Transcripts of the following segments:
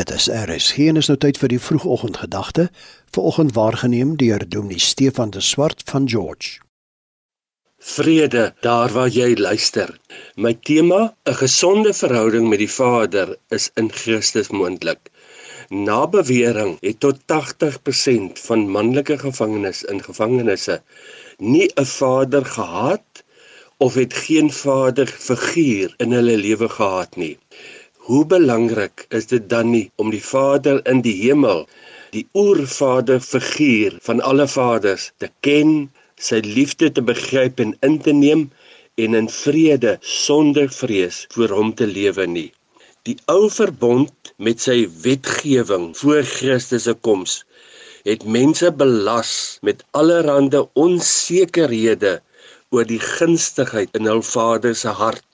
Dit is RSG en is nou tyd vir die vroegoggendgedagte, vanoggend waargeneem deur Dominee Stefan de Swart van George. Vrede daar waar jy luister. My tema, 'n gesonde verhouding met die Vader, is in Christus moontlik. Na bewering het tot 80% van manlike gevangenes in gevangenisse nie 'n vader gehad of het geen vaderfiguur in hulle lewe gehad nie. Hoe belangrik is dit dan nie om die Vader in die hemel, die oervader figuur van alle vaders te ken, sy liefde te begryp en in te neem en in vrede sonder vrees voor hom te lewe nie. Die ou verbond met sy wetgewing voor Christus se koms het mense belas met allerlei onsekerhede oor die gunstigheid in hul Vader se hart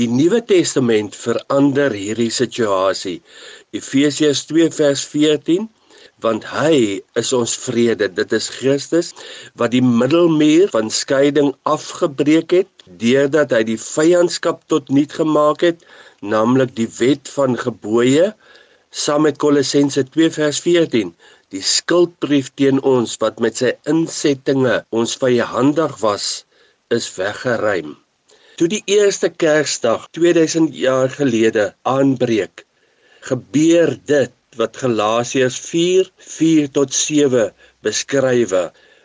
Die Nuwe Testament verander hierdie situasie. Efesiërs 2 vers 14 want hy is ons vrede. Dit is Christus wat die middelmuur van skeiding afgebreek het deurdat hy die vyandskap tot niet gemaak het naamlik die wet van gebooie saam met Kolossense 2 vers 14 die skuldbrief teen ons wat met sy insettinge ons vyandig was is weggeruim Toe die eerste Kersdag 2000 jaar gelede aanbreek, gebeur dit wat Galasiërs 4:4 tot 7 beskrywe.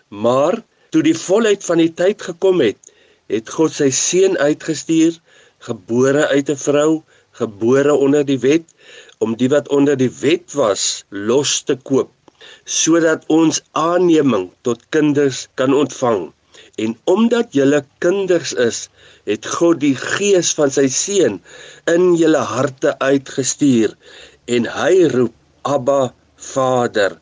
Maar toe die volheid van die tyd gekom het, het God sy seun uitgestuur, gebore uit 'n vrou, gebore onder die wet, om die wat onder die wet was los te koop, sodat ons aanneming tot kinders kan ontvang. En omdat julle kinders is, het God die gees van sy seun in julle harte uitgestuur en hy roep Abba Vader.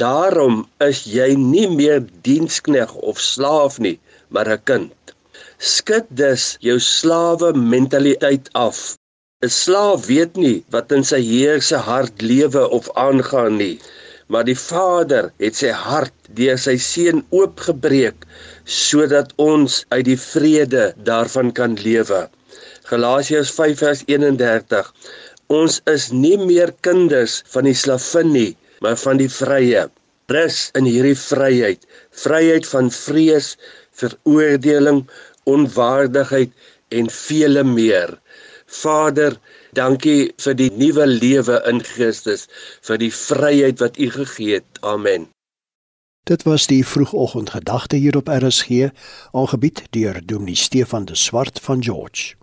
Daarom is jy nie meer dienskneg of slaaf nie, maar 'n kind. Skud dus jou slawe mentaliteit af. 'n Slaaf weet nie wat in sy heer se hart lewe of aangaan nie maar die Vader het sy hart deur sy seun oopgebreek sodat ons uit die vrede daarvan kan lewe. Galasiërs 5:31 Ons is nie meer kinders van die slavin nie, maar van die vrye. Rus in hierdie vryheid, vryheid van vrees, veroordeling, onwaardigheid en vele meer. Vader, dankie vir die nuwe lewe in Christus, vir die vryheid wat U gegee het. Amen. Dit was die vroegoggendgedagte hier op RSG, aangebied deur Dominee Stefan de Swart van George.